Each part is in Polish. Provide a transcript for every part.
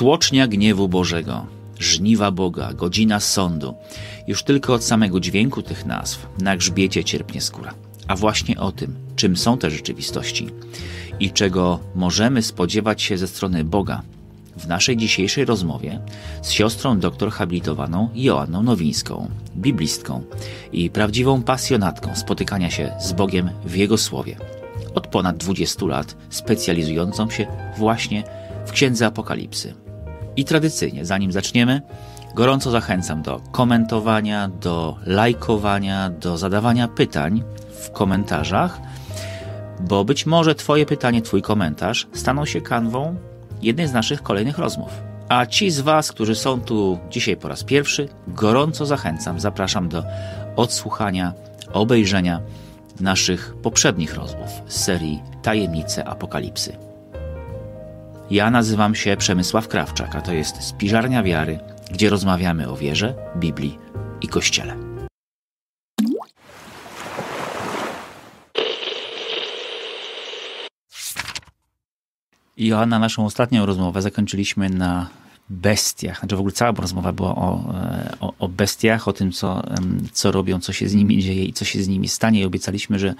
Tłocznia gniewu Bożego, żniwa Boga, godzina sądu. Już tylko od samego dźwięku tych nazw na grzbiecie cierpnie skóra. A właśnie o tym, czym są te rzeczywistości i czego możemy spodziewać się ze strony Boga, w naszej dzisiejszej rozmowie z siostrą doktor habilitowaną Joanną Nowińską, biblistką i prawdziwą pasjonatką spotykania się z Bogiem w Jego Słowie. Od ponad 20 lat specjalizującą się właśnie w Księdze Apokalipsy. I tradycyjnie, zanim zaczniemy, gorąco zachęcam do komentowania, do lajkowania, do zadawania pytań w komentarzach, bo być może Twoje pytanie, Twój komentarz staną się kanwą jednej z naszych kolejnych rozmów. A ci z Was, którzy są tu dzisiaj po raz pierwszy, gorąco zachęcam, zapraszam do odsłuchania, obejrzenia naszych poprzednich rozmów z serii Tajemnice Apokalipsy. Ja nazywam się Przemysław Krawczak, a to jest Spiżarnia Wiary, gdzie rozmawiamy o wierze, Biblii i Kościele. Joanna, naszą ostatnią rozmowę zakończyliśmy na bestiach. Znaczy w ogóle cała rozmowa była o, e, o, o, bestiach, o tym, co, co robią, co się z nimi dzieje i co się z nimi stanie. I obiecaliśmy, że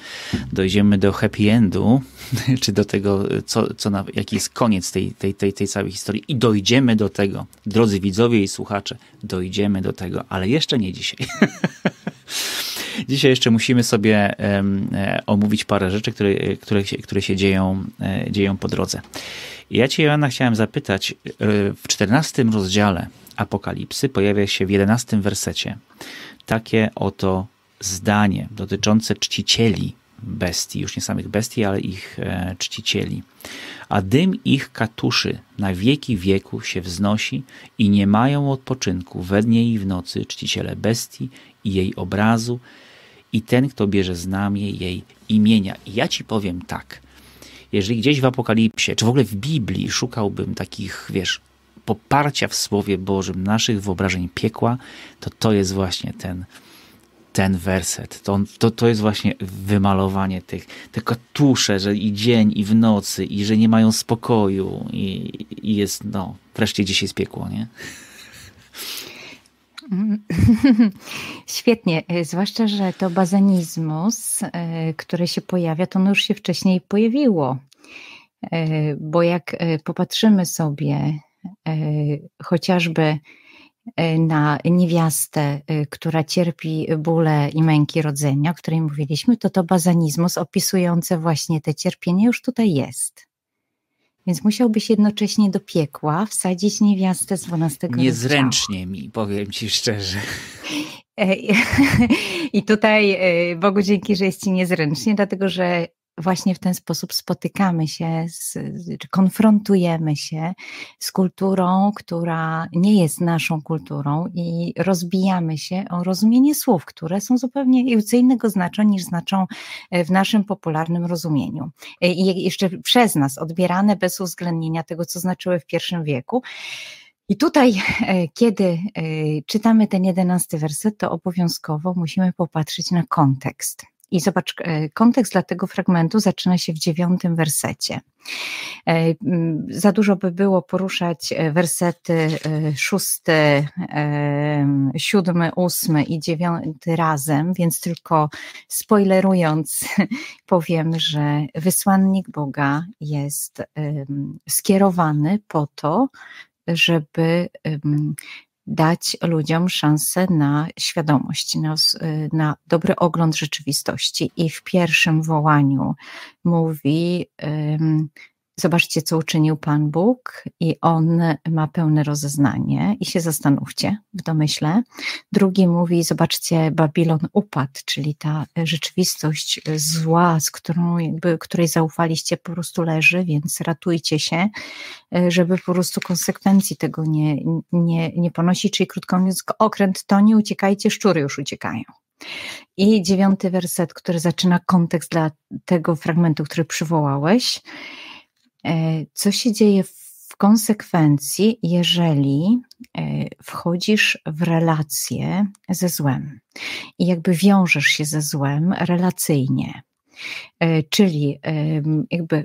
dojdziemy do happy endu, czy do tego, co, co na, jaki jest koniec tej, tej, tej, tej całej historii. I dojdziemy do tego, drodzy widzowie i słuchacze, dojdziemy do tego, ale jeszcze nie dzisiaj. Dzisiaj jeszcze musimy sobie e, omówić parę rzeczy, które, które, się, które się dzieją, e, dzieją po drodze. Ja Cię, Joanna, chciałem zapytać, e, w czternastym rozdziale Apokalipsy pojawia się w jedenastym wersecie takie oto zdanie dotyczące czcicieli bestii, już nie samych bestii, ale ich czcicieli. A dym ich katuszy na wieki wieku się wznosi i nie mają odpoczynku we dnie i w nocy czciciele bestii i jej obrazu i ten, kto bierze znamię jej imienia. I ja ci powiem tak. Jeżeli gdzieś w Apokalipsie, czy w ogóle w Biblii szukałbym takich, wiesz, poparcia w Słowie Bożym naszych wyobrażeń piekła, to to jest właśnie ten, ten werset. To, to, to jest właśnie wymalowanie tych, te katusze, że i dzień, i w nocy, i że nie mają spokoju, i, i jest, no, wreszcie dzisiaj jest piekło, nie? Świetnie, e, zwłaszcza, że to bazanizmus, e, które się pojawia, to już się wcześniej pojawiło. E, bo jak popatrzymy sobie chociażby na niewiastę, która cierpi bóle i męki rodzenia, o której mówiliśmy, to to bazanizmus opisujące właśnie te cierpienie już tutaj jest. Więc musiałbyś jednocześnie do piekła wsadzić niewiastę z 12 Niezręcznie mi, powiem ci szczerze. I tutaj e, Bogu dzięki, że jest ci niezręcznie, dlatego że właśnie w ten sposób spotykamy się, z, czy konfrontujemy się z kulturą, która nie jest naszą kulturą i rozbijamy się o rozumienie słów, które są zupełnie co innego znaczą niż znaczą e, w naszym popularnym rozumieniu. E, I jeszcze przez nas odbierane bez uwzględnienia tego, co znaczyły w pierwszym wieku. I tutaj, e, kiedy czytamy ten jedenasty werset, to obowiązkowo musimy popatrzeć na kontekst. I zobacz, e, kontekst dla tego fragmentu zaczyna się w dziewiątym wersecie. E, za dużo by było poruszać e, wersety szósty, siódmy, ósmy i dziewiąty razem, więc tylko spoilerując, powiem, że wysłannik Boga jest skierowany po to, żeby dać ludziom szansę na świadomość, na, na dobry ogląd rzeczywistości. I w pierwszym wołaniu mówi: Zobaczcie, co uczynił Pan Bóg, i on ma pełne rozeznanie, i się zastanówcie w domyśle. Drugi mówi: Zobaczcie, Babilon upadł, czyli ta rzeczywistość zła, z którą, jakby, której zaufaliście, po prostu leży, więc ratujcie się, żeby po prostu konsekwencji tego nie, nie, nie ponosić. Czyli krótko mówiąc, okręt tonie, uciekajcie, szczury już uciekają. I dziewiąty werset, który zaczyna kontekst dla tego fragmentu, który przywołałeś. E, co się dzieje w konsekwencji, jeżeli e, wchodzisz w relację ze złem i jakby wiążesz się ze złem relacyjnie? E, czyli jakby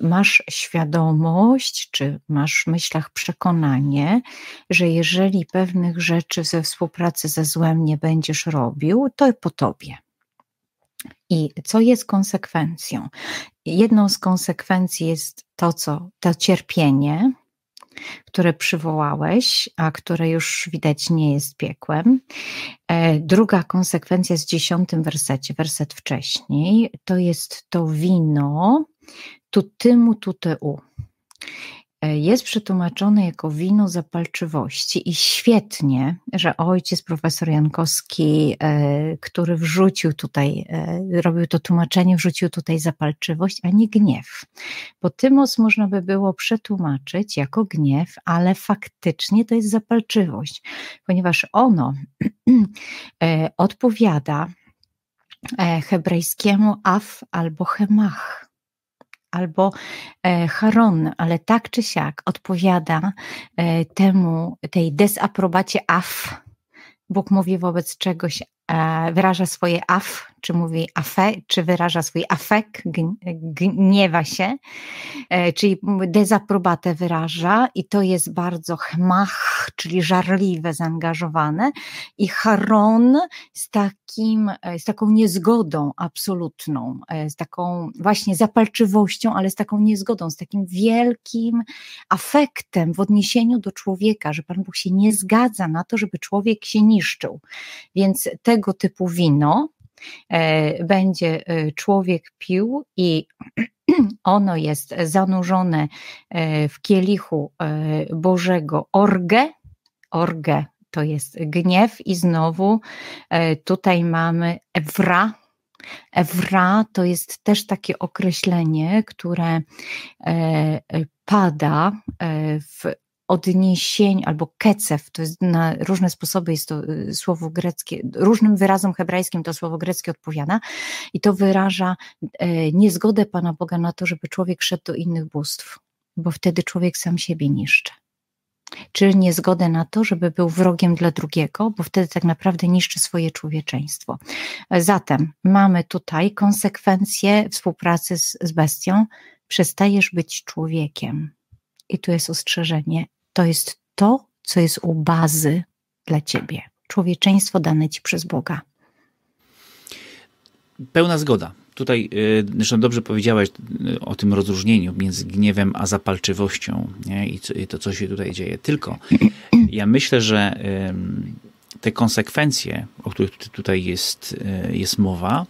masz świadomość, czy masz w myślach przekonanie, że jeżeli pewnych rzeczy ze współpracy ze złem nie będziesz robił, to po tobie. I co jest konsekwencją? Jedną z konsekwencji jest to, co to cierpienie, które przywołałeś, a które już widać nie jest piekłem. E, druga konsekwencja z dziesiątym wersecie, werset wcześniej, to jest to wino tu tymu tu te u. E, jest przetłumaczone jako wino zapalczywości i świetnie, że ojciec profesor Jankowski, e, który wrzucił tutaj, e, robił to tłumaczenie, wrzucił tutaj zapalczywość, a nie gniew. Bo tymos można by było przetłumaczyć jako gniew, ale faktycznie to jest zapalczywość, ponieważ ono odpowiada hebrajskiemu af albo hemach albo e, Haron, ale tak czy siak odpowiada e, temu, tej desaprobacie af. Bóg mówi wobec czegoś, wyraża swoje af, czy mówi afe, czy wyraża swój afek, gniewa się, e, czyli dezaprobatę wyraża i to jest bardzo chmach, czyli żarliwe, zaangażowane i charon z takim, e, z taką niezgodą absolutną, e, z taką właśnie zapalczywością, ale z taką niezgodą, z takim wielkim afektem w odniesieniu do człowieka, że Pan Bóg się nie zgadza na to, żeby człowiek się niszczył. Więc tego typu wino, będzie e, człowiek pił i ono jest zanurzone e, w kielichu Bożego. Orgę, orgę to jest gniew i znowu tutaj mamy ewra, Ewra to jest też takie określenie, które pada w odniesień albo kecew, to jest na różne sposoby jest to y, słowo greckie, różnym wyrazom hebrajskim to słowo greckie odpowiada i to wyraża e, niezgodę Pana Boga na to, żeby człowiek szedł do innych bóstw, bo wtedy człowiek sam siebie niszczy. Czy niezgodę na to, żeby był wrogiem dla drugiego, bo wtedy tak naprawdę niszczy swoje człowieczeństwo. Zatem mamy tutaj konsekwencje współpracy z, z bestią. Przestajesz być człowiekiem. I tu jest ostrzeżenie to jest to, co jest u bazy dla ciebie. Człowieczeństwo dane ci przez Boga. Pełna zgoda. Tutaj y, zresztą dobrze powiedziałeś y, o tym rozróżnieniu między gniewem a zapalczywością nie? I to, co się tutaj dzieje. Tylko ja myślę, że te konsekwencje, o których tutaj jest, y, jest mowa,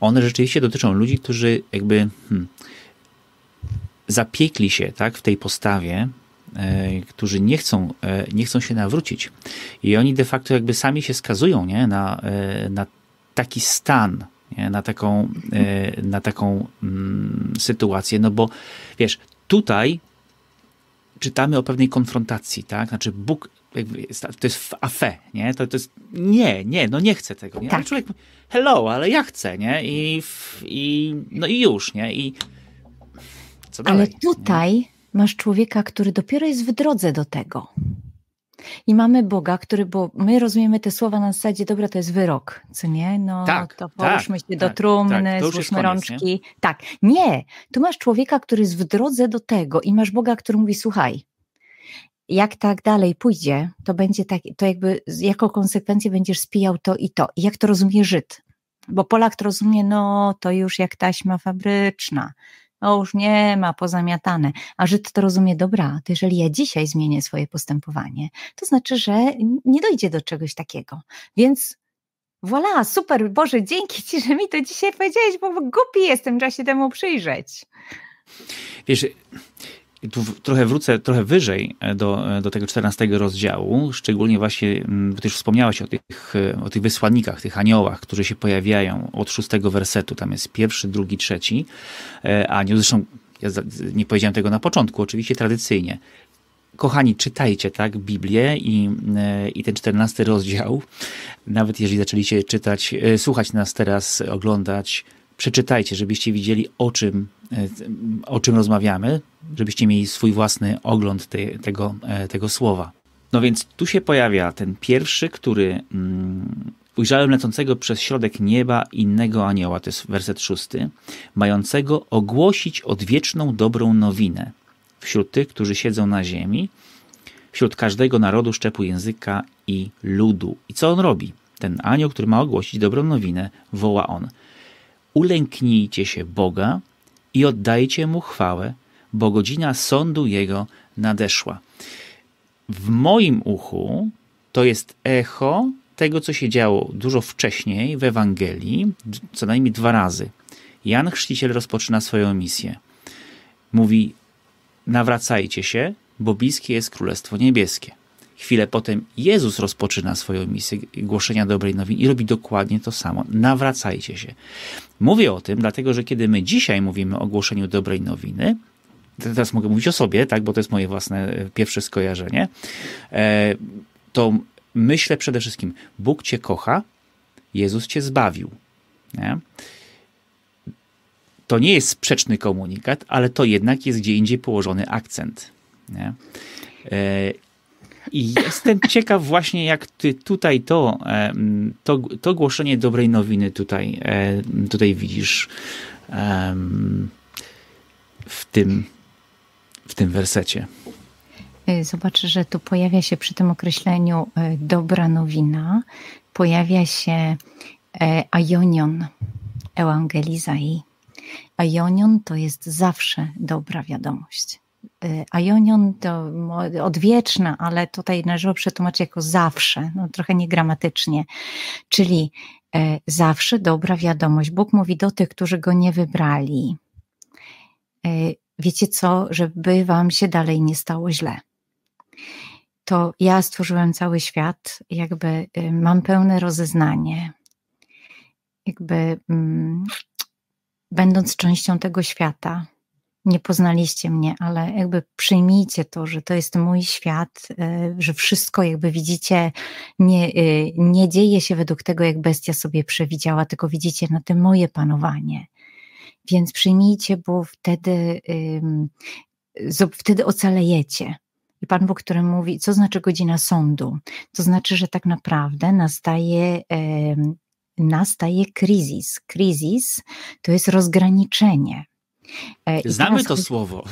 one rzeczywiście dotyczą ludzi, którzy jakby hmm, zapiekli się tak, w tej postawie, E, którzy nie chcą, e, nie chcą się nawrócić. I oni de facto jakby sami się skazują nie? Na, e, na taki stan, nie? Na, taką, na taką mm, sytuację, no bo wiesz, tutaj czytamy o pewnej konfrontacji, tak? Znaczy Bóg jest, to jest afe, nie? To, to jest nie, nie, no nie chcę tego, nie? Tak. Ale człowiek hello, ale ja chcę, nie? I, i no i już, nie? I co dalej? Ale tutaj masz człowieka, który dopiero jest w drodze do tego. I mamy Boga, który, bo my rozumiemy te słowa na zasadzie, dobra, to jest wyrok, co nie? No tak, to połóżmy tak, się do tak, trumny, tak, złóżmy rączki. Nie? Tak, nie. Tu masz człowieka, który jest w drodze do tego i masz Boga, który mówi, słuchaj, jak tak dalej pójdzie, to będzie tak, to jakby jako konsekwencję będziesz spijał to i to. I jak to rozumie Żyd? Bo Polak to rozumie, no to już jak taśma fabryczna no już nie ma, pozamiatane. A Żyd to rozumie, dobra, to jeżeli ja dzisiaj zmienię swoje postępowanie, to znaczy, że nie dojdzie do czegoś takiego. Więc voilà, super, Boże, dzięki Ci, że mi to dzisiaj powiedziałeś, bo głupi jestem, trzeba się temu przyjrzeć. Wiesz, tu trochę wrócę trochę wyżej e, do, e, do tego 14 rozdziału, szczególnie właśnie, mm, bo ty już wspomniałaś o tych, e, o tych wysłannikach, tych aniołach, którzy się pojawiają od szóstego wersetu, tam jest pierwszy, drugi, trzeci anioł, zresztą ja nie powiedziałem tego na początku, oczywiście tradycyjnie. Kochani, czytajcie tak Biblię i, i ten czternasty rozdział, nawet jeżeli zaczęliście czytać, słuchać nas teraz, oglądać, przeczytajcie, żebyście widzieli o czym, o czym rozmawiamy, żebyście mieli swój własny ogląd te, tego, e, tego słowa. No więc tu się pojawia ten pierwszy, który mm, ujrzałem lecącego przez środek nieba innego anioła, to jest werset szósty, mającego ogłosić odwieczną dobrą nowinę wśród tych, którzy siedzą na ziemi, wśród każdego narodu, szczepu języka i ludu. I co on robi? Ten anioł, który ma ogłosić dobrą nowinę, woła on: Ulęknijcie się Boga i oddajcie mu chwałę, bo godzina sądu jego nadeszła. W moim uchu to jest echo tego, co się działo dużo wcześniej w Ewangelii, co najmniej dwa razy. Jan Chrzciciel rozpoczyna swoją misję. Mówi: Nawracajcie się, bo bliskie jest Królestwo Niebieskie. Chwilę potem Jezus rozpoczyna swoją misję głoszenia dobrej nowiny i robi dokładnie to samo. Nawracajcie się. Mówię o tym, dlatego że kiedy my dzisiaj mówimy o głoszeniu dobrej nowiny, teraz mogę mówić o sobie, tak, bo to jest moje własne e, pierwsze skojarzenie, e, to myślę przede wszystkim, Bóg cię kocha, Jezus cię zbawił. Nie? To nie jest sprzeczny komunikat, ale to jednak jest gdzie indziej położony akcent. Nie? E, I jestem ciekaw właśnie, jak ty tutaj to, to, to głoszenie dobrej nowiny tutaj, tutaj widzisz w tym, w tym wersecie. Y, zobacz, że tu pojawia się przy tym określeniu dobra nowina, pojawia się e, aionion, ewangelizai. Aionion to jest zawsze dobra wiadomość. Aionion to odwieczna, ale tutaj należy przetłumaczyć jako zawsze, no trochę niegramatycznie, czyli e, zawsze dobra wiadomość. Bóg mówi do tych, którzy go nie wybrali. E, wiecie co, żeby wam się dalej nie stało źle to ja stworzyłem cały świat, jakby y, mam pełne rozeznanie. Jakby mm, będąc częścią tego świata, nie poznaliście mnie, ale jakby przyjmijcie to, że to jest mój świat, y, że wszystko jakby widzicie nie, y, nie dzieje się według tego, jak bestia sobie przewidziała, tylko widzicie na tym moje panowanie. Więc przyjmijcie, bo wtedy, wtedy ocalejecie. I Pan Bóg, który mówi, co znaczy godzina sądu? To znaczy, że tak naprawdę nastaje, e, nastaje kryzys. Kryzys to jest rozgraniczenie. E, Znamy to słowo.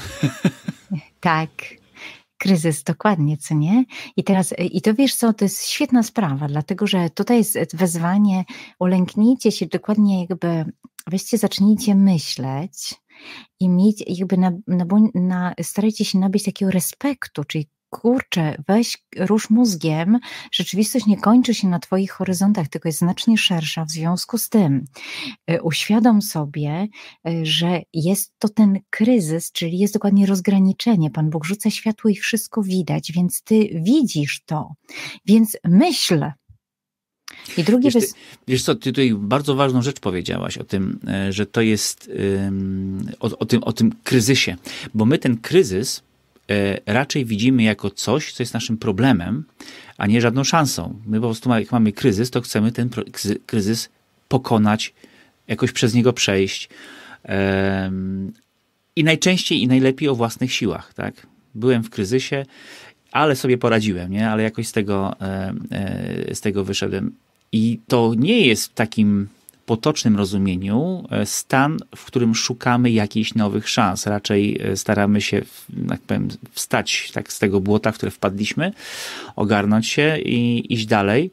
Tak, kryzys, dokładnie, co nie? I teraz, i to wiesz co, to jest świetna sprawa, dlatego że tutaj jest wezwanie, ulęknijcie się dokładnie jakby, weźcie, zacznijcie myśleć, i mieć jakby na, na, na, starajcie się nabyć takiego respektu, czyli kurczę, weź, rusz mózgiem, rzeczywistość nie kończy się na Twoich horyzontach, tylko jest znacznie szersza. W związku z tym y, uświadom sobie, y, że jest to ten kryzys, czyli jest dokładnie rozgraniczenie. Pan Bóg rzuca światło i wszystko widać, więc Ty widzisz to. Więc myśl, i drugie wiesz, ty, wiesz co, ty tutaj bardzo ważną rzecz powiedziałaś o tym, e, że to jest o, o, tym, o tym kryzysie, bo my ten kryzys e, raczej widzimy jako coś, co jest naszym problemem, a nie żadną szansą. My po prostu jak mamy kryzys, to chcemy ten kryzys pokonać, jakoś przez niego przejść. I najczęściej i najlepiej o własnych siłach, tak? Byłem w kryzysie, ale sobie poradziłem, nie? Ale jakoś z tego, z tego wyszedłem. I to nie jest takim potocznym rozumieniu e, stan, w którym szukamy jakichś nowych szans. Raczej e, staramy się, jak powiem, wstać tak z tego błota, w które wpadliśmy, ogarnąć się i iść dalej.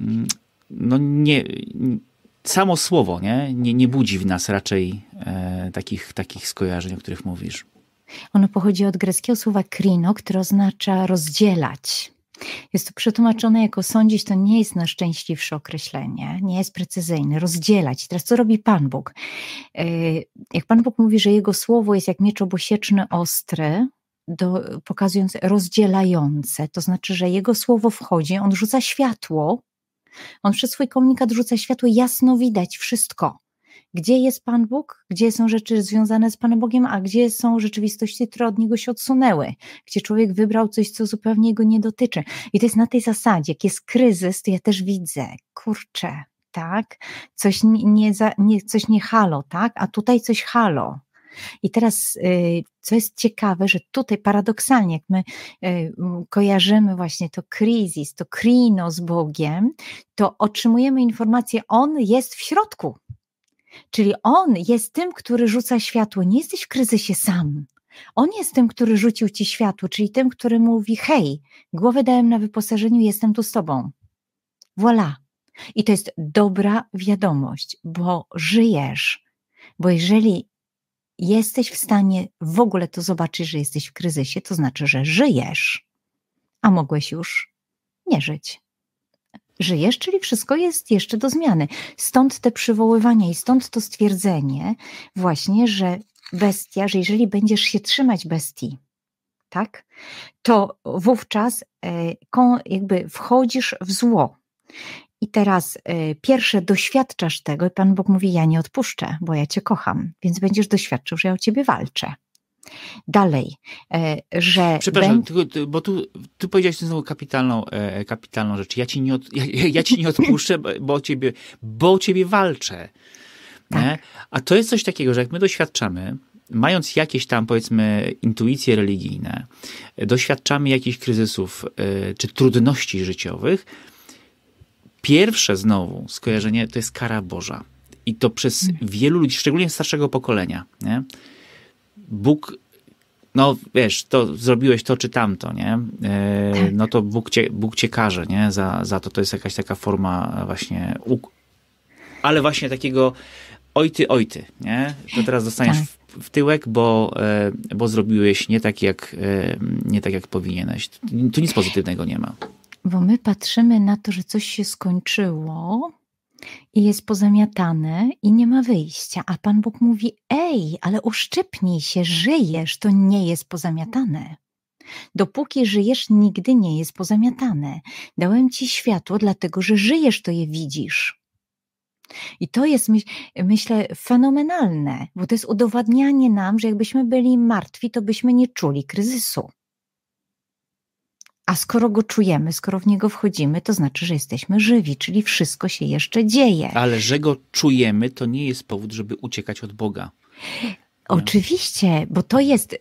Mm, no nie, samo słowo nie, nie, nie budzi w nas raczej e, takich, takich skojarzeń, o których mówisz. Ono pochodzi od greckiego słowa krino, które oznacza rozdzielać. Jest to przetłumaczone jako sądzić, to nie jest najszczęśliwsze określenie, nie jest precyzyjne, rozdzielać. Teraz co robi Pan Bóg? E, jak Pan Bóg mówi, że Jego słowo jest jak miecz obosieczny ostry, do, pokazując rozdzielające, to znaczy, że Jego słowo wchodzi, On rzuca światło, On przez swój komunikat rzuca światło, jasno widać wszystko gdzie jest Pan Bóg, gdzie są rzeczy związane z Panem Bogiem, a gdzie są rzeczywistości, które od Niego się odsunęły, gdzie człowiek wybrał coś, co zupełnie go nie dotyczy. I to jest na tej zasadzie, jak jest kryzys, to ja też widzę, kurczę, tak, coś nie, nie, coś nie halo, tak, a tutaj coś halo. I teraz, y, co jest ciekawe, że tutaj paradoksalnie, jak my y, kojarzymy właśnie to kryzys, to krino z Bogiem, to otrzymujemy informację, On jest w środku. Czyli On jest tym, który rzuca światło. Nie jesteś w kryzysie sam. On jest tym, który rzucił ci światło, czyli tym, który mówi: Hej, głowę dałem na wyposażeniu, jestem tu z tobą. Voilà. I to jest dobra wiadomość, bo żyjesz. Bo jeżeli jesteś w stanie w ogóle to zobaczyć, że jesteś w kryzysie, to znaczy, że żyjesz, a mogłeś już nie żyć. Żyjesz, czyli wszystko jest jeszcze do zmiany. Stąd te przywoływania i stąd to stwierdzenie, właśnie, że bestia, że jeżeli będziesz się trzymać bestii, tak, to wówczas e, jakby wchodzisz w zło. I teraz y, pierwsze doświadczasz tego, i Pan Bóg mówi: Ja nie odpuszczę, bo ja Cię kocham, więc będziesz doświadczył, że ja o Ciebie walczę. Dalej, y, że. Przepraszam, bę... bo tu, tu powiedziałeś znowu kapitalną, e, kapitalną rzecz. Ja ci nie, od, ja, ja ci nie odpuszczę, bo o ciebie, bo o ciebie walczę. Tak. A to jest coś takiego, że jak my doświadczamy, mając jakieś tam, powiedzmy, intuicje religijne, doświadczamy jakichś kryzysów e, czy trudności życiowych, Pierwsze znowu skojarzenie to jest kara Boża. I to przez mhm. wielu ludzi, szczególnie starszego pokolenia, nie? Bóg, no wiesz, to zrobiłeś to czy tamto, nie? E, tak. no to Bóg cię, Bóg cię karze, nie? Za, za to. To jest jakaś taka forma właśnie, ale właśnie takiego ojty, ojty, nie? To teraz dostaniesz tak. w, w, tyłek, bo, e, bo zrobiłeś nie tak, jak, e, nie tak, jak powinieneś. Tu nic pozytywnego nie ma. Bo my patrzymy na to, że coś się skończyło i jest pozamiatane i nie ma wyjścia, a Pan Bóg mówi: Ej, ale uszczypnij się, żyjesz, to nie jest pozamiatane. Dopóki żyjesz, nigdy nie jest pozamiatane. Dałem ci światło, dlatego że żyjesz, to je widzisz. I to jest, myślę, fenomenalne, bo to jest udowadnianie nam, że jakbyśmy byli martwi, to byśmy nie czuli kryzysu. A skoro go czujemy, skoro w niego wchodzimy, to znaczy, że jesteśmy żywi, czyli wszystko się jeszcze dzieje. Ale że go czujemy, to nie jest powód, żeby uciekać od Boga. Oczywiście, bo to jest,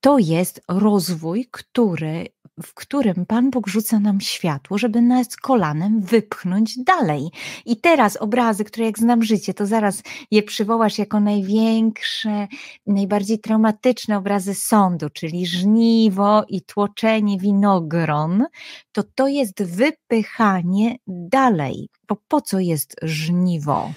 to jest rozwój, który w którym Pan Bóg rzuca nam światło, żeby nas kolanem wypchnąć dalej. I teraz obrazy, które jak znam życie, to zaraz je przywołasz jako największe, najbardziej traumatyczne obrazy sądu, czyli żniwo i tłoczenie winogron, to to jest wypychanie dalej. Bo po co jest żniwo?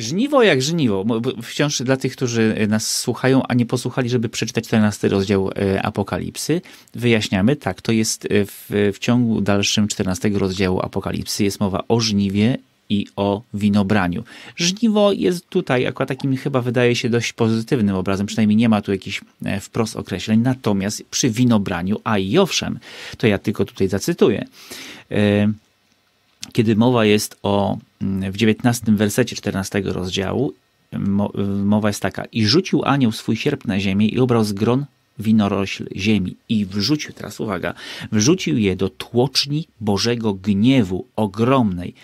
Żniwo jak żniwo. Wciąż dla tych, którzy nas słuchają, a nie posłuchali, żeby przeczytać 14 rozdział e, Apokalipsy, wyjaśniamy, tak, to jest e, w, w ciągu dalszym 14 rozdziału Apokalipsy jest mowa o żniwie i o winobraniu. Żniwo jest tutaj akurat takim chyba wydaje się dość pozytywnym obrazem, przynajmniej nie ma tu jakichś e, wprost określeń, natomiast przy winobraniu, a i owszem, to ja tylko tutaj zacytuję, kiedy mowa jest o w 19 wersecie 14 rozdziału mowa jest taka i rzucił anioł swój sierp na ziemię i obrał z gron winorośl ziemi i wrzucił, teraz uwaga, wrzucił je do tłoczni Bożego gniewu ogromnej.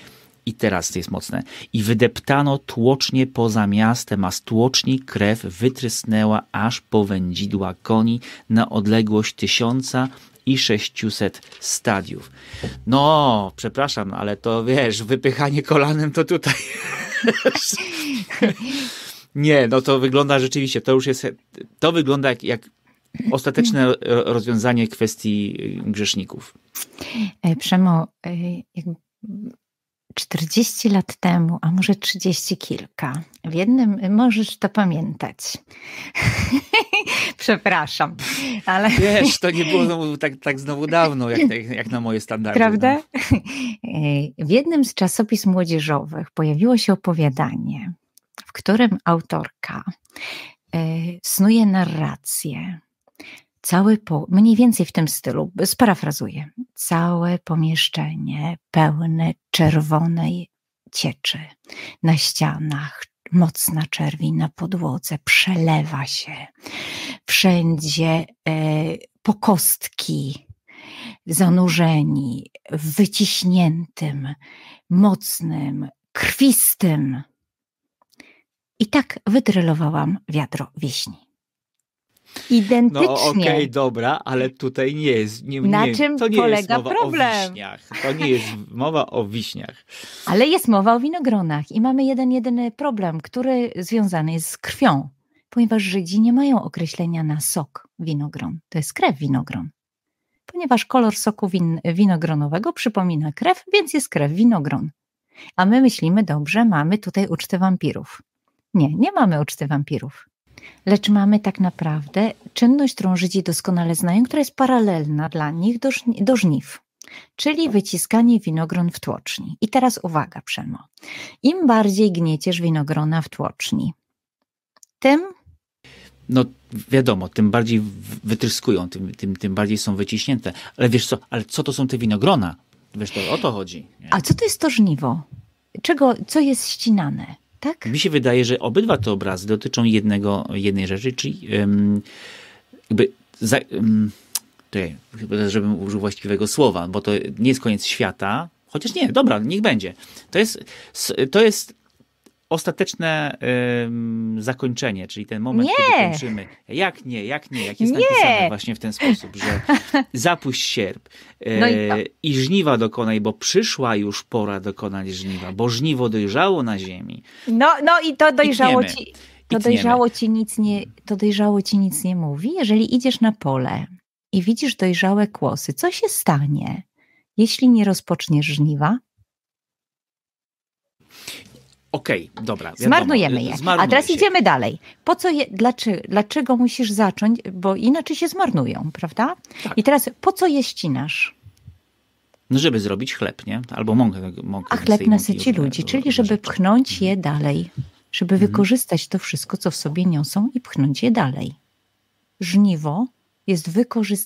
I teraz to jest mocne. I wydeptano tłocznie poza miastem, a z tłoczni krew wytrysnęła aż po wędzidła koni na odległość tysiąca i 600 stadiów. No, przepraszam, ale to wiesz, wypychanie kolanem to tutaj. Nie, no to wygląda rzeczywiście, to już jest, to wygląda jak, jak ostateczne rozwiązanie kwestii grzeszników. E, Przemo, e, 40 lat temu, a może 30 kilka, w jednym możesz to pamiętać. Przepraszam, ale. Wiesz, to nie było znowu, tak, tak znowu dawno, jak, jak na moje standardy. Prawda? No. W jednym z czasopism młodzieżowych pojawiło się opowiadanie, w którym autorka e, snuje narrację całe po, mniej więcej w tym stylu, sparafrazuję, całe pomieszczenie pełne czerwonej cieczy na ścianach, mocna czerwień na podłodze, przelewa się. Wszędzie e, pokostki zanurzeni w wyciśniętym, mocnym, krwistym I tak wydrylowałam wiadro wiśni. Identycznie. No okej, okay, dobra, ale tutaj nie jest. Nie, Na nie, czym to nie polega jest mowa problem? o wiśniach. To nie jest mowa o wiśniach. Ale jest mowa o winogronach i mamy jeden, jedyny problem, który związany jest z krwią, ponieważ Żydzi nie mają określenia na sok winogron. To jest krew winogron. Ponieważ kolor soku win, winogronowego przypomina krew, więc jest krew winogron. A my myślimy, dobrze, mamy tutaj ucztę wampirów. Nie, nie mamy uczty wampirów. Lecz mamy tak naprawdę czynność, którą Żydzi doskonale znają, która jest paralelna dla nich do, żni do żniw, czyli wyciskanie winogron w tłoczni. I teraz uwaga, Przemo. Im bardziej gnieciesz winogrona w tłoczni, tym no wiadomo, tym bardziej wytryskują, tym, tym, tym bardziej są wyciśnięte. Ale wiesz co, ale co to są te winogrona? Wiesz, to o to chodzi. Nie? A co to jest to żniwo? Czego, co jest ścinane? Tak? Mi się wydaje, że obydwa te obrazy dotyczą jednego, jednej rzeczy, czyli um, jakby za, um, chyba żebym użył właściwego słowa, bo to nie jest koniec świata, chociaż nie, dobra, niech będzie. To jest, to jest ostateczne zakończenie, czyli ten moment, nie. kiedy kończymy. Jak nie, jak nie, jak jest nie. napisane właśnie w ten sposób, że zapuść sierp e, no i, i, żniwa dokonaj, bo przyszła już pora dokonać żniwa, bo żniwo dojrzało na ziemi. No, no i to dojrzało I ci... To dojrzało, ci nic nie, to dojrzało ci nic nie mówi. Jeżeli idziesz na pole i widzisz dojrzałe kłosy, co się stanie, jeśli nie rozpoczniesz żniwa? Okej, okay, dobra. Wiadomo, Zmarnujemy je. A teraz się. idziemy dalej. Po co je, dlaczego, dlaczego musisz zacząć, bo inaczej się zmarnują, prawda? Tak. I teraz po co je ścinasz? No, żeby zrobić chleb, nie? Albo mąkę. mąkę A chleb nasyci ludzi, czyli żeby pchnąć je dalej, żeby mhm. wykorzystać to wszystko, co w sobie niosą i pchnąć je dalej. Żniwo jest,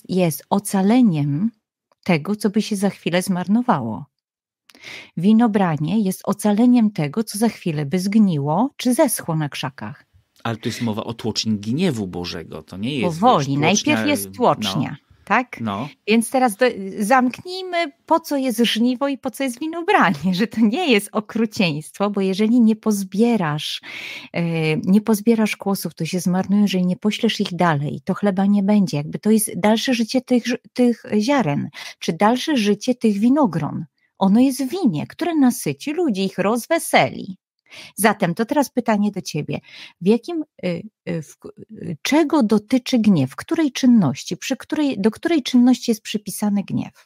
jest ocaleniem tego, co by się za chwilę zmarnowało. Winobranie jest ocaleniem tego, co za chwilę by zgniło czy zeschło na krzakach. Ale to jest mowa o tłoczni gniewu Bożego, to nie jest. Powoli, najpierw jest tłocznia. No. Tak? No. Więc teraz do, zamknijmy, po co jest żniwo i po co jest winobranie, że to nie jest okrucieństwo, bo jeżeli nie pozbierasz, yy, nie pozbierasz kłosów, to się zmarnują, jeżeli nie poślesz ich dalej, to chleba nie będzie. Jakby to jest dalsze życie tych, tych ziaren, czy dalsze życie tych winogron. Ono jest winie, które nasyci ludzi, ich rozweseli. Zatem to teraz pytanie do ciebie. W jakim, y, y, w, y, czego dotyczy gniew? Której czynności? Przy której, do której czynności jest przypisany gniew?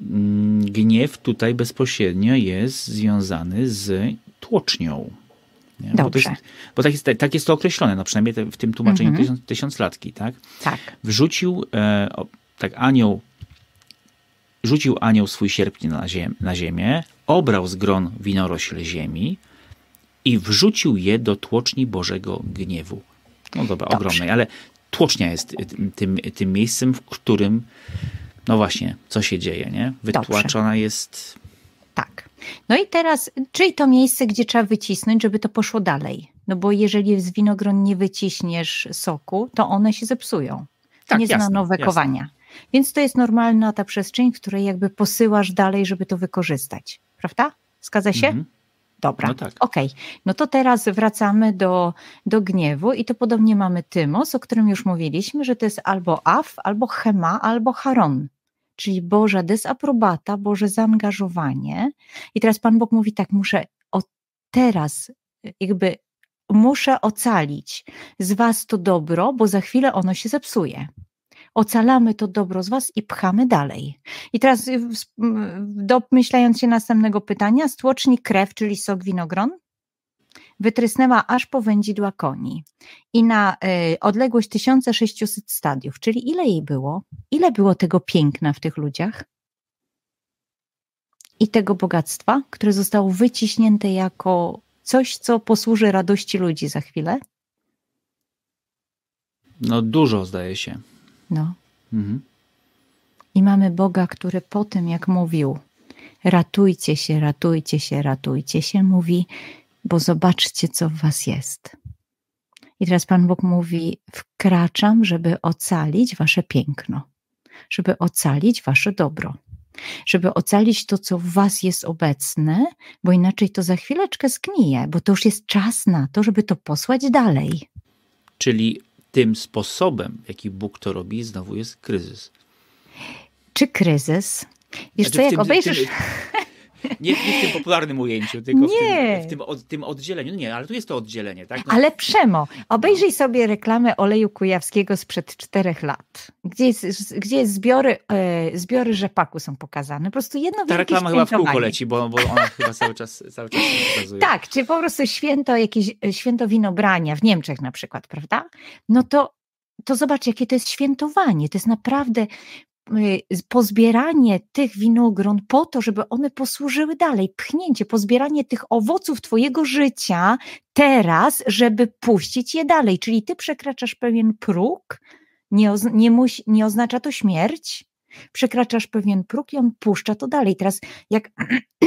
Mm, gniew tutaj bezpośrednio jest związany z tłocznią. Nie? Dobrze. Bo, to jest, bo tak, jest, tak jest to określone, no przynajmniej w tym tłumaczeniu mhm. tysiąc, tysiąclatki. Tak? tak. Wrzucił, e, o, tak anioł rzucił anioł swój sierpnie na, ziem, na ziemię, obrał z gron winorośl ziemi i wrzucił je do tłoczni Bożego gniewu. No dobra, Dobrze. ogromnej, ale tłocznia jest tym, tym miejscem, w którym, no właśnie, co się dzieje, nie? Wytłaczona Dobrze. jest. Tak. No i teraz, czyli to miejsce, gdzie trzeba wycisnąć, żeby to poszło dalej. No bo jeżeli z winogron nie wyciśniesz soku, to one się zepsują. Tak, nie zna nowe jasne. kowania. Więc to jest normalna ta przestrzeń, w której jakby posyłasz dalej, żeby to wykorzystać. Prawda? Zgadza się? Mhm. Dobra, no tak. okej. Okay. No to teraz wracamy do, do gniewu i to podobnie mamy tymos, o którym już mówiliśmy, że to jest albo af, albo chema, albo haron. Czyli Boża desaprobata, Boże zaangażowanie. I teraz Pan Bóg mówi tak, muszę o teraz jakby muszę ocalić z was to dobro, bo za chwilę ono się zepsuje ocalamy to dobro z Was i pchamy dalej. I teraz y, domyślając się następnego pytania, stłocznik krew, czyli sok winogron, wytrysnęła aż po wędzidła koni i na y, odległość 1600 stadiów, czyli ile jej było? Ile było tego piękna w tych ludziach? I tego bogactwa, które zostało wyciśnięte jako coś, co posłuży radości ludzi za chwilę? No dużo zdaje się. No. Mhm. I mamy Boga, który po tym, jak mówił, ratujcie się, ratujcie się, ratujcie się, mówi, bo zobaczcie, co w was jest. I teraz Pan Bóg mówi: Wkraczam, żeby ocalić wasze piękno, żeby ocalić wasze dobro. żeby ocalić to, co w was jest obecne, bo inaczej to za chwileczkę zgnije, bo to już jest czas na to, żeby to posłać dalej. Czyli tym sposobem, w jaki Bóg to robi, znowu jest kryzys. Czy kryzys? Wiesz znaczy, co, jak tym, obejrzysz... Tym, nie, nie, w tym popularnym ujęciu, tylko nie. w tym, w tym, od, tym oddzieleniu. No nie, ale tu jest to oddzielenie, tak? No. Ale Przemo, obejrzyj sobie reklamę oleju kujawskiego sprzed czterech lat, gdzie, jest, gdzie jest zbiory, e, zbiory rzepaku są pokazane. Po prostu jedno Ta reklama chyba w kółko leci, bo, bo ona chyba cały czas, cały czas pokazuje. Tak, czy po prostu święto, jakieś e, święto winobrania w Niemczech na przykład, prawda? No to to zobacz, jakie to jest świętowanie. To jest naprawdę pozbieranie tych winogron po to, żeby one posłużyły dalej, pchnięcie, pozbieranie tych owoców Twojego życia teraz, żeby puścić je dalej. Czyli Ty przekraczasz pewien próg, nie, nie, nie oznacza to śmierć, przekraczasz pewien próg i on puszcza to dalej. Teraz jak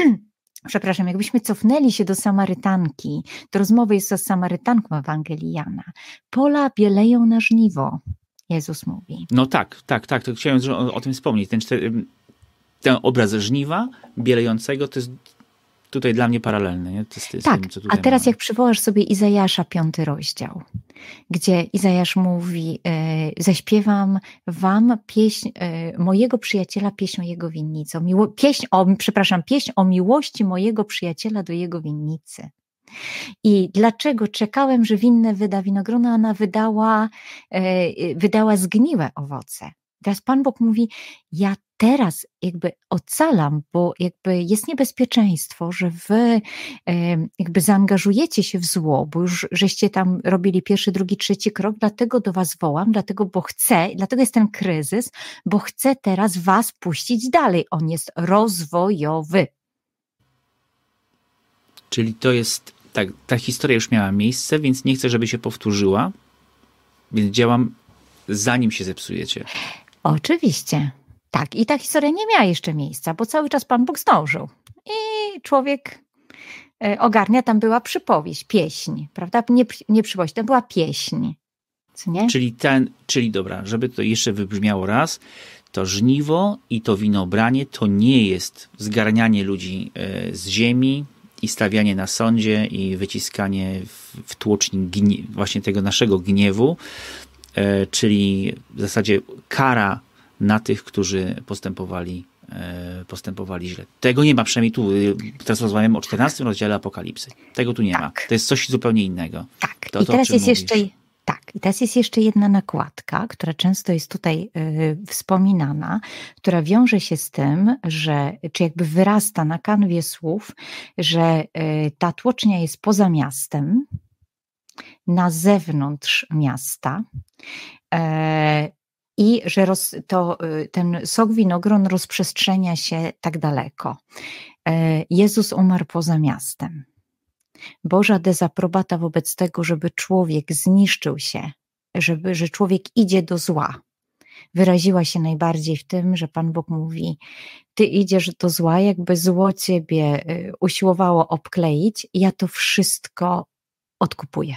przepraszam, jakbyśmy cofnęli się do Samarytanki, to rozmowa jest o Samarytanką Ewangelii Jana. Pola bieleją na żniwo. Jezus mówi. No tak, tak, tak. To chciałem o, o tym wspomnieć. Ten, ten obraz żniwa bielejącego to jest tutaj dla mnie paralelny. Nie? To tak, tym, a teraz mamy. jak przywołasz sobie Izajasza, piąty rozdział, gdzie Izajasz mówi, e, zaśpiewam wam pieśń e, mojego przyjaciela, pieśń o jego winnicy. O miło, pieśń o, przepraszam, pieśń o miłości mojego przyjaciela do jego winnicy. I dlaczego czekałem, że winne wyda winogrona, ona wydała, e, wydała zgniłe owoce. Teraz Pan Bóg mówi: Ja teraz jakby ocalam, bo jakby jest niebezpieczeństwo, że wy e, jakby zaangażujecie się w zło, bo już żeście tam robili pierwszy, drugi, trzeci krok, dlatego do was wołam, dlatego, bo chcę, dlatego jest ten kryzys, bo chcę teraz was puścić dalej. On jest rozwojowy. Czyli to jest tak, ta historia już miała miejsce, więc nie chcę, żeby się powtórzyła, więc działam zanim się zepsujecie. Oczywiście. Tak, i ta historia nie miała jeszcze miejsca, bo cały czas Pan Bóg zdążył. I człowiek e, ogarnia, tam była przypowieść, pieśń, prawda? Nie, nie przypowieść, to była pieśń. Co nie? Czyli ten, czyli dobra, żeby to jeszcze wybrzmiało raz, to żniwo i to winobranie to nie jest zgarnianie ludzi e, z ziemi, i stawianie na sądzie i wyciskanie w, tłocznik właśnie tego naszego gniewu, e, czyli w zasadzie kara na tych, którzy postępowali, e, postępowali źle. Tego nie ma, przynajmniej tu, e, teraz rozmawiamy o 14 rozdziale Apokalipsy. Tego tu nie tak. ma. To jest coś zupełnie innego. Tak. To, I to, teraz jest mówisz. jeszcze tak, i teraz jest jeszcze jedna nakładka, która często jest tutaj y, wspominana, która wiąże się z tym, że, czy jakby wyrasta na kanwie słów, że y, ta tłocznia jest poza miastem, na zewnątrz miasta. Y, i że roz, to, y, ten sok winogron rozprzestrzenia się tak daleko. E, Jezus umarł poza miastem. Boża dezaprobata wobec tego, żeby człowiek zniszczył się, żeby, że człowiek idzie do zła. Wyraziła się najbardziej w tym, że Pan Bóg mówi: Ty idziesz do zła, jakby zło ciebie y, usiłowało obkleić, ja to wszystko odkupuję.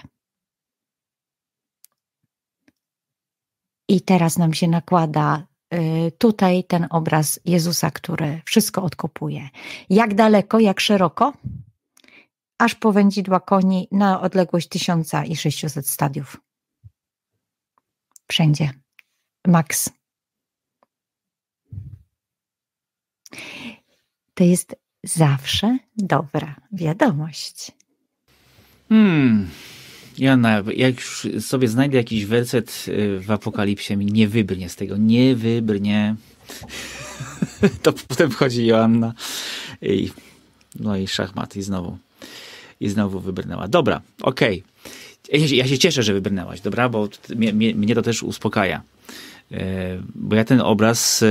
I teraz nam się nakłada y, tutaj ten obraz Jezusa, który wszystko odkupuje. Jak daleko, jak szeroko? Aż po wędzidła koni na odległość 1600 stadiów. Wszędzie. Max. To jest zawsze dobra wiadomość. Hmm. Jana, jak już sobie znajdę jakiś werset y, w Apokalipsie, mi nie wybrnie z tego, nie wybrnie. to potem wchodzi Joanna i no i szachmat i znowu i znowu wybrnęła. Dobra, okej. Okay. Ja, ja, się cieszę, że wybrnęłaś, dobra, bo mnie, mnie to też uspokaja. E, bo ja ten obraz, e,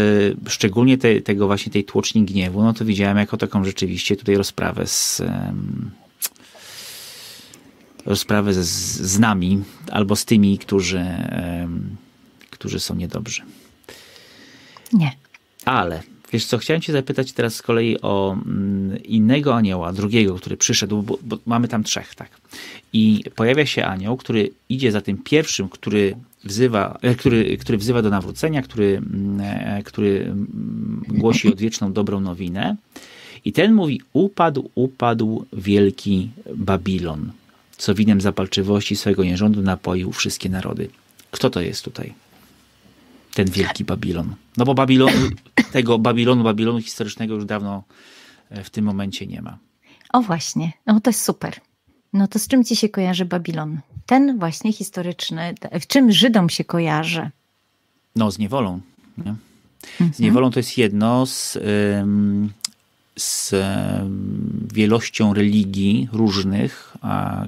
szczególnie te, tego właśnie tej tłoczni gniewu, no to widziałem jako taką rzeczywiście tutaj rozprawę z rozprawę z, z nami albo z tymi, którzy, którzy są niedobrzy. Nie. Ale Wiesz co, chciałem cię zapytać teraz z kolei o mm, innego anioła, drugiego, który przyszedł, bo, bo mamy tam trzech, tak. I pojawia się anioł, który idzie za tym pierwszym, który wzywa, e, który, który wzywa do nawrócenia, który, mm, e, który mm, głosi odwieczną dobrą nowinę. I ten mówi: Upadł, upadł wielki Babilon, co winem zapalczywości swojego nierządu napoił wszystkie narody. Kto to jest tutaj? Ten wielki Babilon. No bo Babilon, tego Babilonu, Babilonu historycznego już dawno e, w tym momencie nie ma. O właśnie, no to jest super. No to z czym ci się kojarzy Babilon? Ten właśnie historyczny, w czym Żydom się kojarzy? No z niewolą. Nie? Z mhm. niewolą to jest jedno z, z wielością religii różnych. A...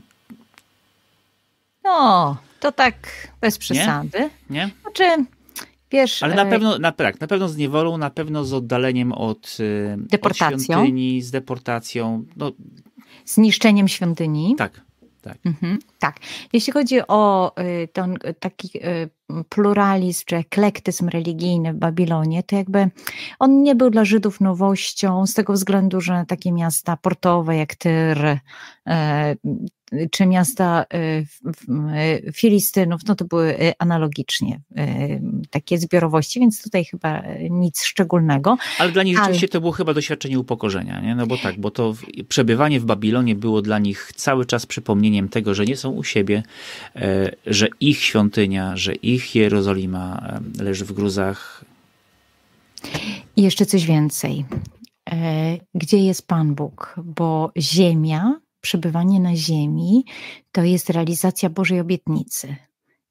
No, to tak bez przesady. Nie? Nie? Znaczy, wiesz... Ale na e, pewno, na, tak, na pewno z niewolą, na pewno z oddaleniem od, deportacją. od świątyni, z deportacją. No, zniszczeniem świątyni. Tak. Tak. Mhm, tak. Jeśli chodzi o y, ten taki pluralizm czy eklektyzm religijny w Babilonie, to jakby on nie był dla Żydów nowością z tego względu, że takie miasta portowe jak Tyr, e, czy miasta e, Filistynów, no to były e, analogicznie takie zbiorowości, więc tutaj chyba nic szczególnego. Ale dla nich rzeczywiście Ale... to było chyba doświadczenie upokorzenia, nie? no bo tak, bo to przebywanie w Babilonie było dla nich cały czas przypomnieniem tego, że nie są u siebie, że ich świątynia, że ich Jerozolima leży w gruzach. I jeszcze coś więcej. Gdzie jest Pan Bóg? Bo ziemia przebywanie na ziemi to jest realizacja Bożej obietnicy.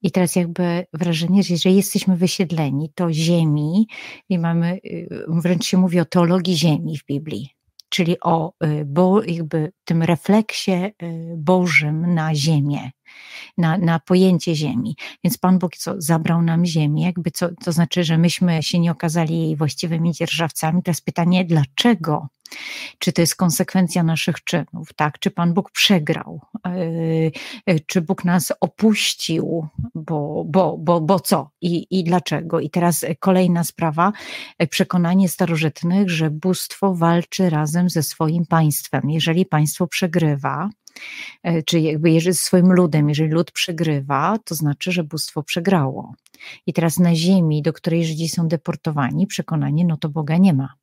I teraz jakby wrażenie, że jesteśmy wysiedleni, to ziemi, i mamy, y, wręcz się mówi o teologii ziemi w Biblii, czyli o y, bo, jakby tym refleksie y, Bożym na ziemię, na, na pojęcie ziemi. Więc Pan Bóg co, zabrał nam ziemię, jakby co, to znaczy, że myśmy się nie okazali jej właściwymi dzierżawcami. Teraz pytanie, dlaczego? Czy to jest konsekwencja naszych czynów, tak? Czy Pan Bóg przegrał? E, czy Bóg nas opuścił? Bo, bo, bo, bo co? I, I dlaczego? I teraz kolejna sprawa, e, przekonanie starożytnych, że bóstwo walczy razem ze swoim państwem. Jeżeli państwo przegrywa, czy jakby jeżeli swoim ludem, jeżeli lud przegrywa, to znaczy, że bóstwo przegrało. I teraz na ziemi, do której Żydzi są deportowani, przekonanie, no to Boga nie ma.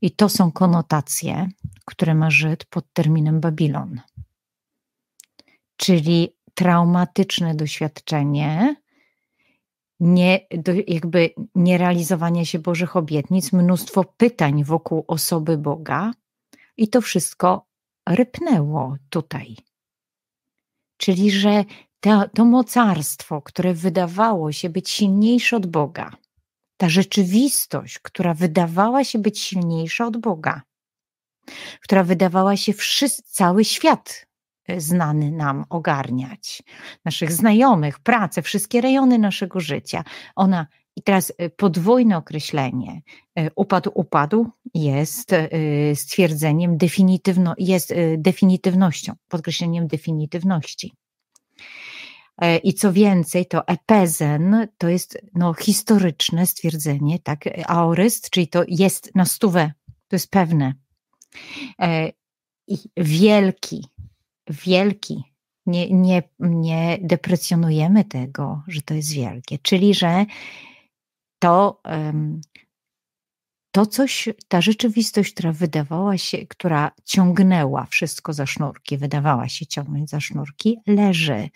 I to są konotacje, które ma Żyd pod terminem Babilon. Czyli traumatyczne doświadczenie, nie, do, jakby nierealizowanie się Bożych obietnic, mnóstwo pytań wokół osoby Boga, i to wszystko rypnęło tutaj. Czyli, że to, to mocarstwo, które wydawało się być silniejsze od Boga, ta rzeczywistość, która wydawała się być silniejsza od Boga, która wydawała się cały świat e, znany nam ogarniać, naszych znajomych, pracę, wszystkie rejony naszego życia. Ona i teraz e, podwójne określenie upadł, upadł jest stwierdzeniem definitywno, jest definitywnością, podkreśleniem definitywności. E, I co więcej, to epezen to jest no, historyczne stwierdzenie, tak, aoryst, czyli to jest na stówę, to jest pewne. E, I wielki, wielki, nie, nie, nie deprecjonujemy tego, że to jest wielkie, czyli że to to coś, ta rzeczywistość, która wydawała się, która ciągnęła wszystko za sznurki, wydawała się ciągnąć za sznurki, leży.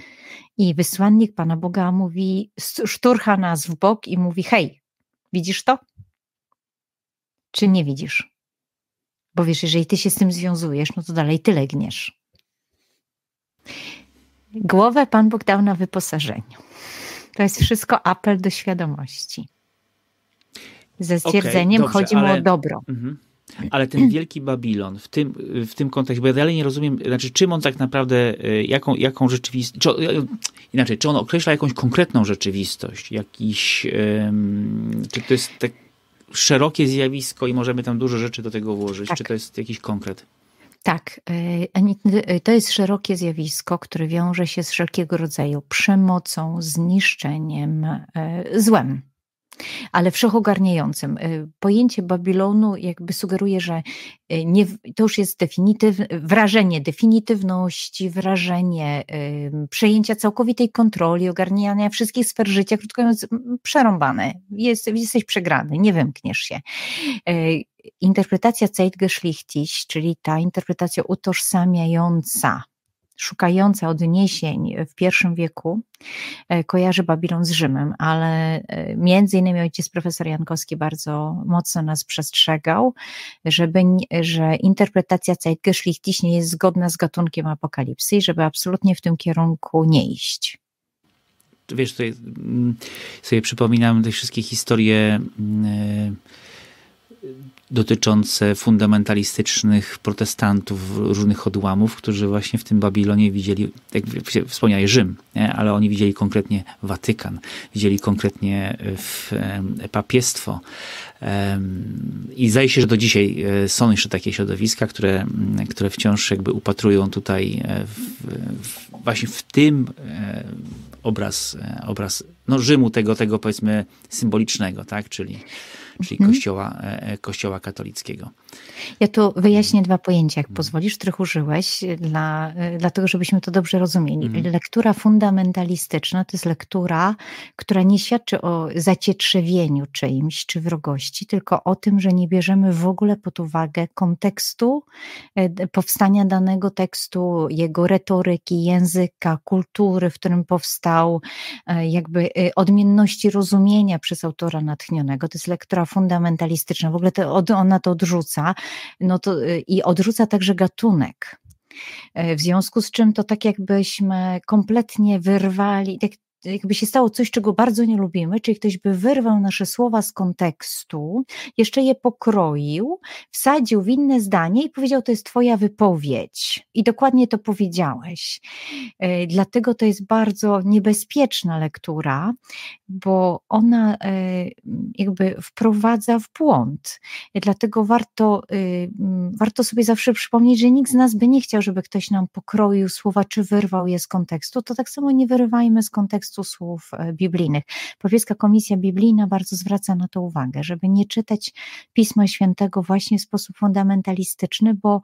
I wysłannik Pana Boga mówi, szturcha nas w bok i mówi: Hej, widzisz to? Czy nie widzisz? Bo wiesz, jeżeli ty się z tym związujesz, no to dalej ty legniesz. Głowę Pan Bóg dał na wyposażeniu. To jest wszystko apel do świadomości. Ze stwierdzeniem okay, dobrze, chodzi mu o dobro. Mhm. Ale ten wielki Babilon w tym, w tym kontekście, bo ja dalej nie rozumiem, znaczy czym on tak naprawdę, e, jaką, jaką rzeczywistość, czy, e, inaczej, czy on określa jakąś konkretną rzeczywistość, jakiś, um, czy to jest tak szerokie zjawisko i możemy tam dużo rzeczy do tego włożyć, tak. czy to jest jakiś konkret? Tak, e, to jest szerokie zjawisko, które wiąże się z wszelkiego rodzaju przemocą, zniszczeniem, złem. Ale wszechogarniającym. Y, pojęcie Babilonu jakby sugeruje, że y, nie, to już jest definityw, wrażenie definitywności, wrażenie przejęcia całkowitej kontroli, ogarniania wszystkich sfer życia, krótko mówiąc, przerąbane. Jest, jesteś przegrany, nie wymkniesz się. Y, interpretacja Zeitgeschlichtig, czyli ta interpretacja utożsamiająca szukająca odniesień w pierwszym wieku, e, kojarzy Babilon z Rzymem, ale e, między innymi ojciec profesor Jankowski bardzo mocno nas przestrzegał, żeby, że interpretacja Zeitgeschlichtig nie jest zgodna z gatunkiem apokalipsy i żeby absolutnie w tym kierunku nie iść. Wiesz, tutaj mm, sobie przypominam te wszystkie historie mm, dotyczące fundamentalistycznych protestantów, różnych odłamów, którzy właśnie w tym Babilonie widzieli, jak wspomniałeś, Rzym, nie? ale oni widzieli konkretnie Watykan, widzieli konkretnie e, w, e, papiestwo. I zdaje się, że do dzisiaj e, są jeszcze takie środowiska, które, które wciąż jakby upatrują tutaj w, w, właśnie w tym obraz, obraz no Rzymu, tego, tego powiedzmy symbolicznego, tak, czyli czyli mhm. kościoła, e, e, kościoła katolickiego. Ja tu wyjaśnię dwa pojęcia, jak pozwolisz, których użyłeś, dla, e, dlatego żebyśmy to dobrze rozumieli. Mhm. Lektura fundamentalistyczna to jest lektura, która nie świadczy o zacietrzewieniu czyimś czy wrogości, tylko o tym, że nie bierzemy w ogóle pod uwagę kontekstu powstania danego tekstu, jego retoryki, języka, kultury, w którym powstał, jakby odmienności rozumienia przez autora natchnionego. To jest lektura fundamentalistyczna, w ogóle to, ona to odrzuca, no to, y, i odrzuca także gatunek. E, w związku z czym to tak jakbyśmy kompletnie wyrwali, tak jakby się stało coś, czego bardzo nie lubimy, czyli ktoś by wyrwał nasze słowa z kontekstu, jeszcze je pokroił, wsadził w inne zdanie i powiedział, to jest twoja wypowiedź. I dokładnie to powiedziałeś. E, dlatego to jest bardzo niebezpieczna lektura, bo ona e, jakby wprowadza w błąd. Dlatego warto, e, warto sobie zawsze przypomnieć, że nikt z nas by nie chciał, żeby ktoś nam pokroił słowa, czy wyrwał je z kontekstu. To tak samo nie wyrywajmy z kontekstu kontekstu słów e, biblijnych. Powiedzka Komisja Biblijna bardzo zwraca na to uwagę, żeby nie czytać Pisma Świętego właśnie w sposób fundamentalistyczny, bo,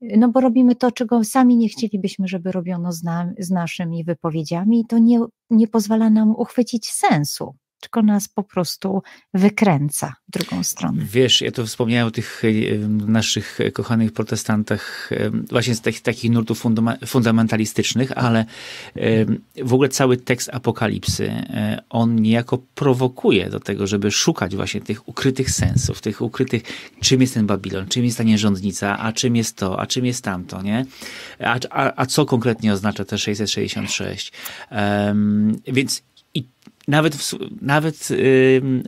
no bo robimy to, czego sami nie chcielibyśmy, żeby robiono z, na, z naszymi wypowiedziami i to nie, nie pozwala nam uchwycić sensu tylko nas po prostu wykręca w drugą stronę. Wiesz, ja to wspomniałem o tych naszych kochanych protestantach, właśnie z takich, takich nurtów fundamentalistycznych, ale w ogóle cały tekst Apokalipsy, e, on niejako prowokuje do tego, żeby szukać właśnie tych ukrytych sensów, tych ukrytych, czym jest ten Babilon, czym jest ta nierządnica, a czym jest to, a czym jest tamto, nie? A, a, a co konkretnie oznacza te 666? Um, więc nawet w, nawet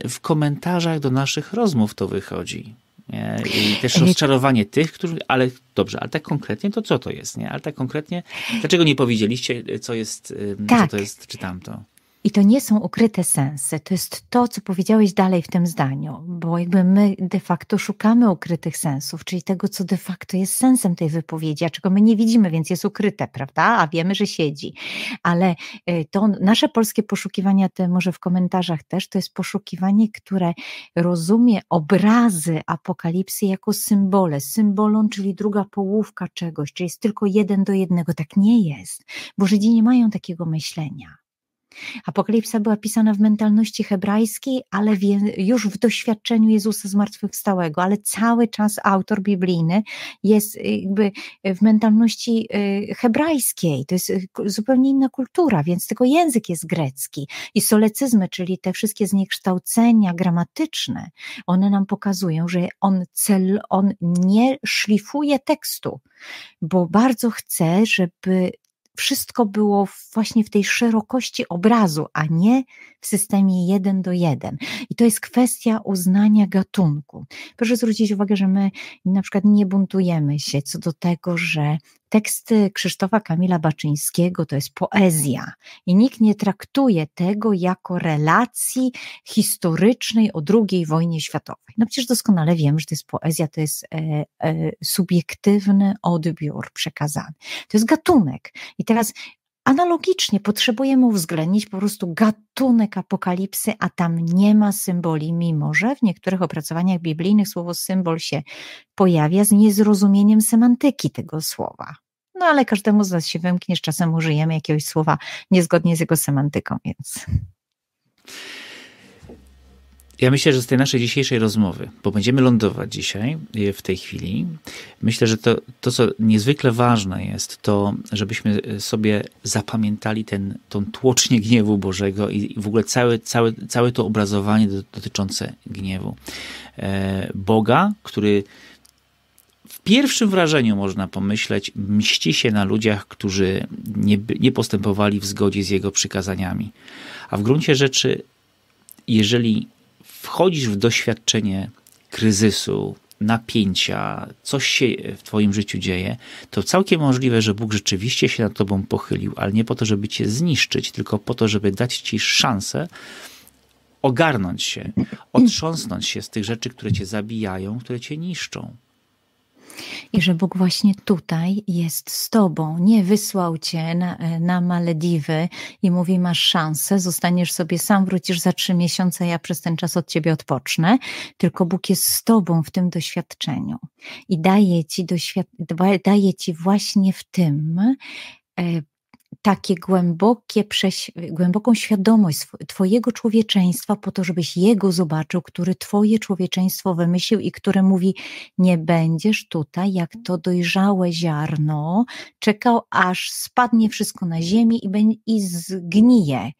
w komentarzach do naszych rozmów to wychodzi. Nie? I też rozczarowanie tych, którzy, ale dobrze, ale tak konkretnie to co to jest, nie? Ale tak konkretnie, dlaczego nie powiedzieliście, co jest, tak. co to jest, czy tamto? I to nie są ukryte sensy, to jest to, co powiedziałeś dalej w tym zdaniu, bo jakby my de facto szukamy ukrytych sensów, czyli tego, co de facto jest sensem tej wypowiedzi, a czego my nie widzimy, więc jest ukryte, prawda? A wiemy, że siedzi. Ale y, to nasze polskie poszukiwania, te może w komentarzach też, to jest poszukiwanie, które rozumie obrazy apokalipsy jako symbole. Symbolon, czyli druga połówka czegoś, czyli jest tylko jeden do jednego. Tak nie jest, bo Żydzi nie mają takiego myślenia. Apokalipsa była pisana w mentalności hebrajskiej, ale już w doświadczeniu Jezusa zmartwychwstałego, ale cały czas autor biblijny jest jakby w mentalności y, hebrajskiej. To jest y, zupełnie inna kultura, więc tylko język jest grecki. I solecyzmy, czyli te wszystkie zniekształcenia gramatyczne, one nam pokazują, że on, cel, on nie szlifuje tekstu, bo bardzo chce, żeby wszystko było właśnie w tej szerokości obrazu, a nie w systemie jeden do jeden. I to jest kwestia uznania gatunku. Proszę zwrócić uwagę, że my na przykład nie buntujemy się co do tego, że teksty Krzysztofa Kamila Baczyńskiego to jest poezja i nikt nie traktuje tego jako relacji historycznej o II wojnie światowej. No przecież doskonale wiemy, że to jest poezja, to jest e, e, subiektywny odbiór przekazany. To jest gatunek. I teraz Analogicznie potrzebujemy uwzględnić po prostu gatunek apokalipsy, a tam nie ma symboli, mimo że w niektórych opracowaniach biblijnych słowo symbol się pojawia z niezrozumieniem semantyki tego słowa. No ale każdemu z nas się wymknie, czasem użyjemy jakiegoś słowa niezgodnie z jego semantyką, więc. Ja myślę, że z tej naszej dzisiejszej rozmowy, bo będziemy lądować dzisiaj e, w tej chwili, myślę, że to, to co niezwykle ważne jest, to żebyśmy sobie zapamiętali ten, tą tłocznię gniewu Bożego i w ogóle całe, całe, całe to obrazowanie dotyczące gniewu. E, Boga, który w pierwszym wrażeniu można pomyśleć, mści się na ludziach, którzy nie, nie postępowali w zgodzie z jego przykazaniami. A w gruncie rzeczy, jeżeli wchodzisz w doświadczenie kryzysu, napięcia, coś się w Twoim życiu dzieje, to całkiem możliwe, że Bóg rzeczywiście się nad Tobą pochylił, ale nie po to, żeby Cię zniszczyć, tylko po to, żeby dać Ci szansę ogarnąć się, otrząsnąć się z tych rzeczy, które Cię zabijają, które Cię niszczą. I że Bóg właśnie tutaj jest z Tobą, nie wysłał Cię na, na Malediwy i mówi: Masz szansę, zostaniesz sobie sam, wrócisz za trzy miesiące, ja przez ten czas od Ciebie odpocznę. Tylko Bóg jest z Tobą w tym doświadczeniu i daje Ci, doświad- daje ci właśnie w tym e, takie głębokie, głęboką świadomość Twojego człowieczeństwa, po to, żebyś Jego zobaczył, który Twoje człowieczeństwo wymyślił i które mówi: Nie będziesz tutaj, jak to dojrzałe ziarno, czekał, aż spadnie wszystko na ziemię i, i zgnije.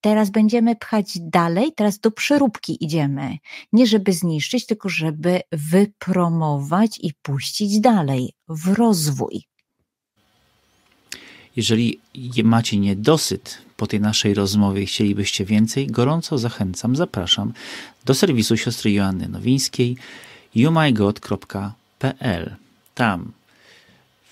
Teraz będziemy pchać dalej, teraz do przeróbki idziemy. Nie żeby zniszczyć, tylko żeby wypromować i puścić dalej w rozwój. Jeżeli macie niedosyt po tej naszej rozmowie i chcielibyście więcej, gorąco zachęcam, zapraszam do serwisu siostry Joanny Nowińskiej youmygod.pl. Tam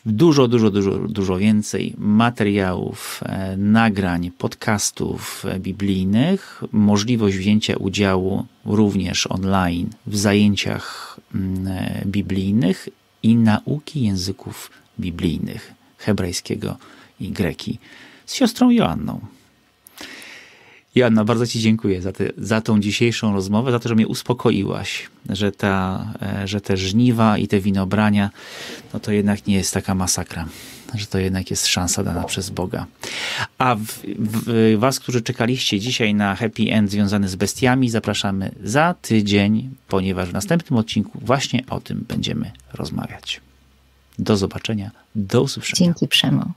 dużo, dużo, dużo, dużo więcej materiałów, e, nagrań, podcastów e, biblijnych, możliwość wzięcia udziału również online w zajęciach mm, e, biblijnych i nauki języków biblijnych hebrajskiego i Greki z siostrą Joanną. Joanna, bardzo Ci dziękuję za, te, za tą dzisiejszą rozmowę, za to, że mnie uspokoiłaś, że, ta, e, że te żniwa i te winobrania, no to jednak nie jest taka masakra, że to jednak jest szansa dana przez Boga. A w, w, Was, którzy czekaliście dzisiaj na happy end związany z bestiami, zapraszamy za tydzień, ponieważ w następnym odcinku właśnie o tym będziemy rozmawiać. Do zobaczenia, do usłyszenia. Dzięki Przemo.